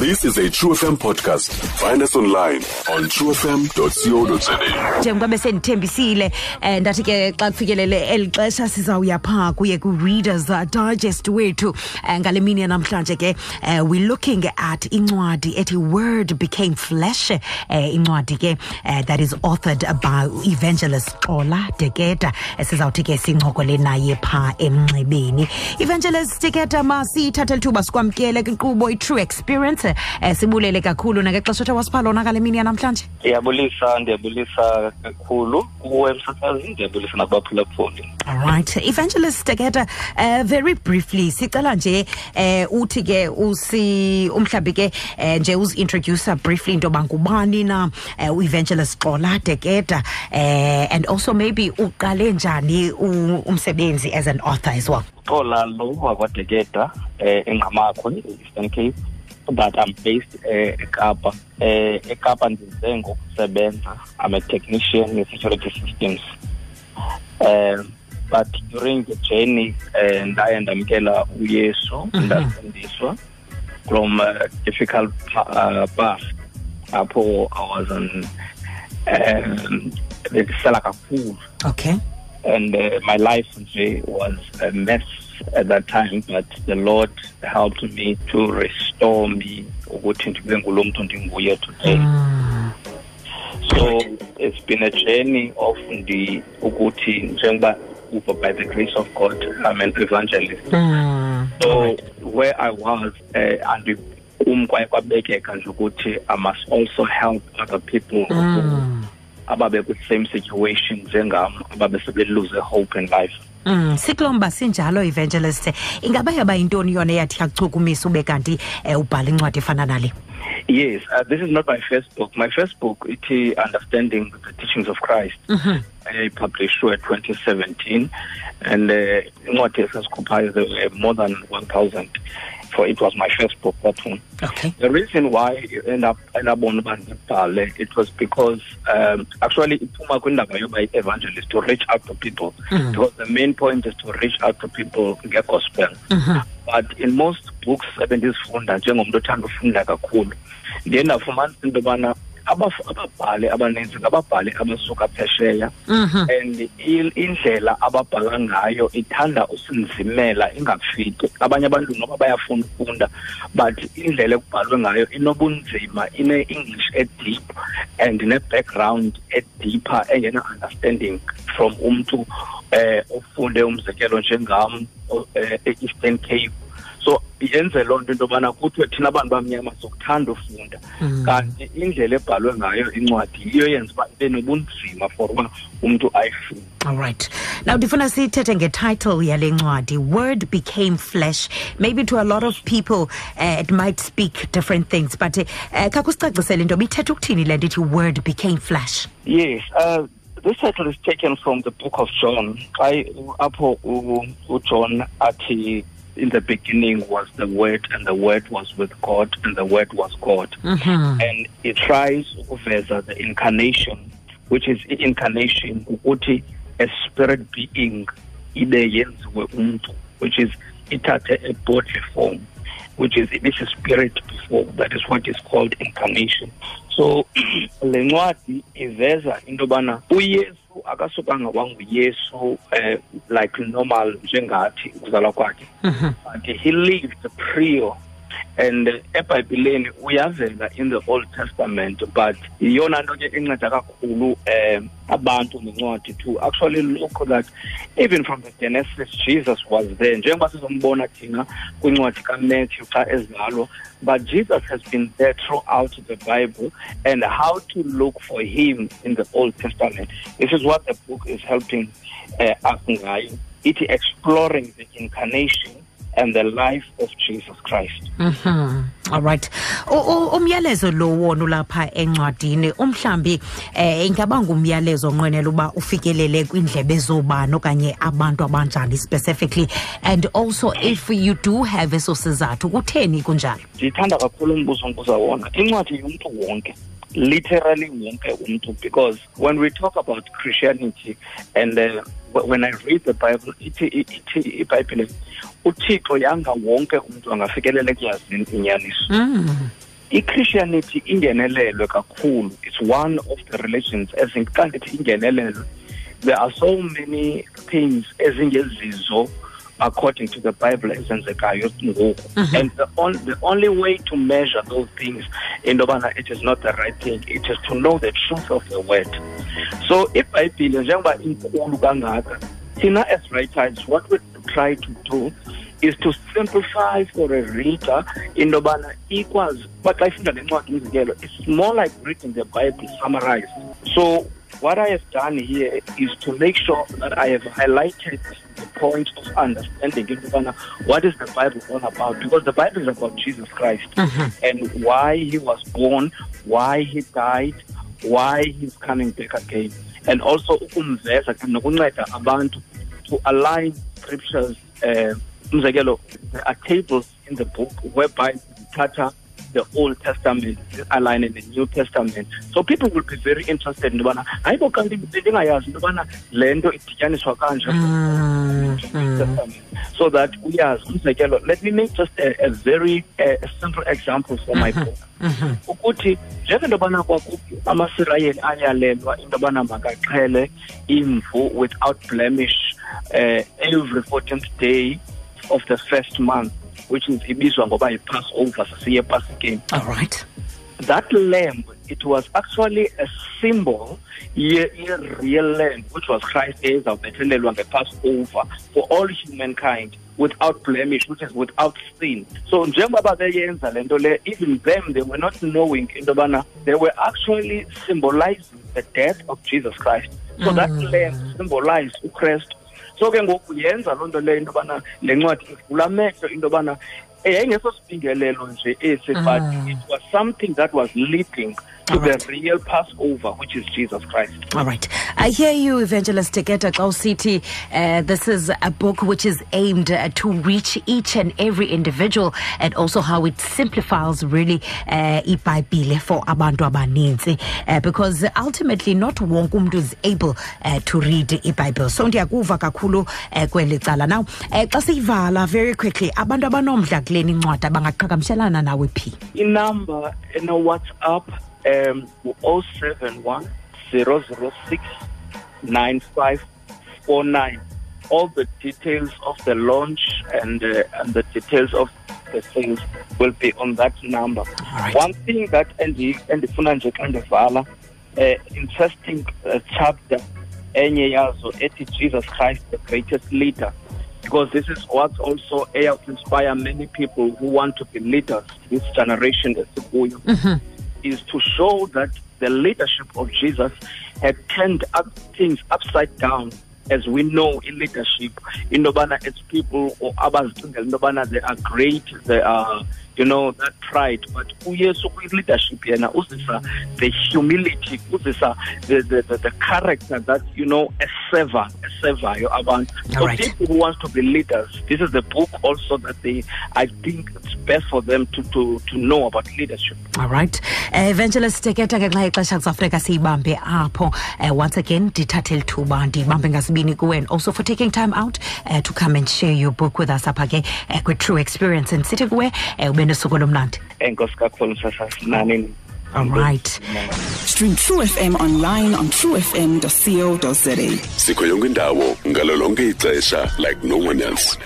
This is a True FM podcast. Find us online on truefm.co.za. njengoba besendithembisile um ndathi ke xa kufikelele eli xesha sizawuya phaa kuye kwi-readers digest wethu um ngale mini yanamhlanje ke um we're looking at incwadi ethi word became flesh um incwadi ke uh, that is authored by evangelist xola deketa Eh, sizawuthi ke sincokole naye phaa emnxebeni evangelist deketa masiyithathe lithuba sikwamkele kwinkqubo i-true experience um sibulele kakhulu nangexesha othe wasipha lona ngale mini yanamhlanje? Ndiyabulisa ndiyabulisa kakhulu. Kuwe msasazi ndiyabulisa nakubaphulaphuli allright Evangelist Teketa, uh, very briefly sicela nje uh, uthi ke usi umhlabi ke uh, nje uzi-introducer briefly into yoba ngubani na uh, u-Evangelist Xola Teketa uh, and also maybe uqale njani umsebenzi as an author as well. xola lo wakwadeketa um engqamakho e-eastern cape but i'm based um ekapa. Um ekapa ndize ngokusebenza. I'm a technician in-security systems. Um but during the journey um ndaye ndamkela uyesu ndafundiswa from a difficult uh, path. Apho i was on um bendisela kakhulu. Okay. and uh, my life nje was a mess at that time but the lord helped me to restore me ukuthi ndibe ngulo mntu ndinguye today. So it's been a journey of the ukuthi njengoba by the grace of god i'm an evangelist. Mm. so where i was uh, and kum kwaye kwabekeka nje ukuthi i must also help other people Mm. ababe kwi-same situation njengam ababe sebelose hope in life Mm, sikulomba sinjalo evangelist ingaba yaba yintoni yona eyathi yachukumisa ube kanti um ubhala incwadi efana nale Yes, uh, this is not my first book. My first book, ithi Understanding the Teachings of Christ. I published at 2017, and uh, what is occupies uh, more than 1,000. For it was my first book, that one. okay The reason why you end up end up on Bandipale, it was because um, actually iphuma kwindaba yoba evangelist to reach out to people because the main point is to reach out to people get gospel. But in most books ebendizifunda njengomntu othanda ufunda kakhulu ndiye ndafumanisa into yobana ababhali abaninzi ngababhali abasuka phesheya. And il- indlela ababhala ngayo ithanda usinzimela ingafiki. Abanye abantu noba bayafuna ufunda but indlela ekubhalwe ngayo inobunzima ine-english edeep and ne-background edeeper engena-understanding from umntu eh ofunde umzekelo njengam eh, e-eastern cape so yenze loo nto into yobana kuthiwe thina abantu bamnyama sokuthanda ufunda. Kanti indlela ebhalwe ngayo incwadi yiyo yenza uba ibe nobunzima for uba umntu ayifunde. All right. Now ndifuna ngetitle yale ncwadi word became flesh. Maybe to a lot of people uh, it might speak different things but uh, khakusicacisele into yoba ithetha ukuthini le nto ithi word became flesh? Yes uh, this title is taken from the book of john. Xa apho ujohn athi in the beginning was the word and the word was with god and the word was god. Mm-hmm. And it tries ukuveza the incarnation which is i-incarnation ukuthi a spirit being ibe yenziwe umntu which is ithathe a bodily form which is it is a spirit before that is what is called incarnation. So le ncwadi iveza into yobana uyesu akasukanga wanguyesu eh, like normal njengathi ukuzalwa kwakhe. But he lived prior and ebhayibhileni uyavela in the old testament but yiyona nto ke inceda kakhulu um abantu ngencwadi to actually look that even from the genesis jesus was there. Njengoba sizombona thina kwincwadi kamatthew xa ezalwa but jesus has been there throughout the bible and how to look for him in the old testament. This is what the book is helping uh, us ngayo. Ithi exploring the incarnation and the life of jesus christ. Mhm. all right. Umyalezo lo wona lapha encwadini umhlambi eh ingaba ngumyalezo onqwenela uba ufikelele kwindlebe zobani okanye abantu abanjani specifically? And also if you do have eso sizathu kutheni kunjalo? Ndithanda kakhulu umbuzo mbuza wona. Incwadi yomntu wonke literally wonke umntu because when we talk about christianity and uh, when i read the bible ithi ithi ibhayibhile uthixo yanga wonke umntu angafikelela ekuyazini inyaniso mm. i-christianity ingenelelwe kakhulu it's one of the religions ezinti xa ndithi ingenelelwe there are so many things ezingezizo according to the bible ezenzekayo ngoku. And the, on, the only way to measure those things into yobana it is not the right thing it is to know the truth of the word. So ibhayibhile njengoba inkulu kangaka thina as writers what we try to do is to simplify for a reader into yobana ikwazi uba xa ifunda lencwadi umzekelo it's more like reading the bible summarized. So what i have done here is to make sure that i have highlighted the point of understanding into what is the bible all about? Because the bible is about jesus christ. And why he was born why he died why he's coming back again. And also ukumveza nokunceda abantu to align scriptures uh, umzekelo there are tables in the book whereby zithatha the old testament align in the new testament. So people will be very interested into yobana hayi bo kanti bendingayazi into yobana le nto idityaniswa kanje. Mm, mm. Testament, so that uyazi umzekelo let me make just a, a very a simple example for my book. Ukuthi njengento yobana kwakuphi amasirayeli ayalelwa into yobana makaxhele imvu without blemish uh, every 14th day of the first month which is ibizwa ngoba yi-passover sasiye epasikeni all right. That lamb it was actually a symbol ye- ye-real lamb which was christ ezawubethelelwa nge-passover for all humankind without blemish which is without sin. So njengoba beyenza le nto le even them they were not knowing into yobana they were actually symbolizing the death of jesus christ. So that mm. lamb symbolized ukrestu so ke ngoku yenza loo nto leyo into yobana le ncwadi ivula amehlo into yobana eh, yayingeso sibingelelo nje esi but it was something that was leading to the real passover which is jesus christ All right. I hear you, Evangelist Tegeta City. Uh, this is a book which is aimed uh, to reach each and every individual and also how it simplifies really uh, iBhayibhile for abantu abaninzi uh, because ultimately not wonke umuntu is able uh, to read iBhayibhile. So ndiyakuva kakhulu uh, kweli cala. Now, uh, xa siyivala very quickly abantu abanomdla kuleni incwadi bangaqhagamshelana nawe phi? inumber eno-whatsapp um ngu-071 006 9549 all the details of the launch and, uh, and the details of the things will be on that number. Right. one thing that endi- endifuna nje xa ndivala uh, interesting uh, chapter enye yazo ethi jesus christ the greatest leader. Because this is what also inspire many people who want to be leaders this generation esikuyo is to show that the leadership of jesus had turned up things upside down as we know in leadership into yobana it's people or abazicingela into yobana they are great they are you know that pride but uyesu kwi-leadership yena uzisa the humility uzisa the, the, the, the character that you know eserva eservayo abantu so Alright. people who wants to be leaders this is the book also that they i think it's best for them to, to, to know about leadership All right. Uh, Evangelist Teketa ke xa ixesha kusafrika siyibambe apho. Uh, once again ndithathe lithuba ndibambe ngasibini kuwe and also for taking time out uh, to come and share your book with us apha ke uh, kwi-true experience and sithi kuwe ube nesuku lomnandi. enkosi kakhulu msasasi All right. Stream True FM online on truefm.co.za. sikho yonke indawo ixesha like no one else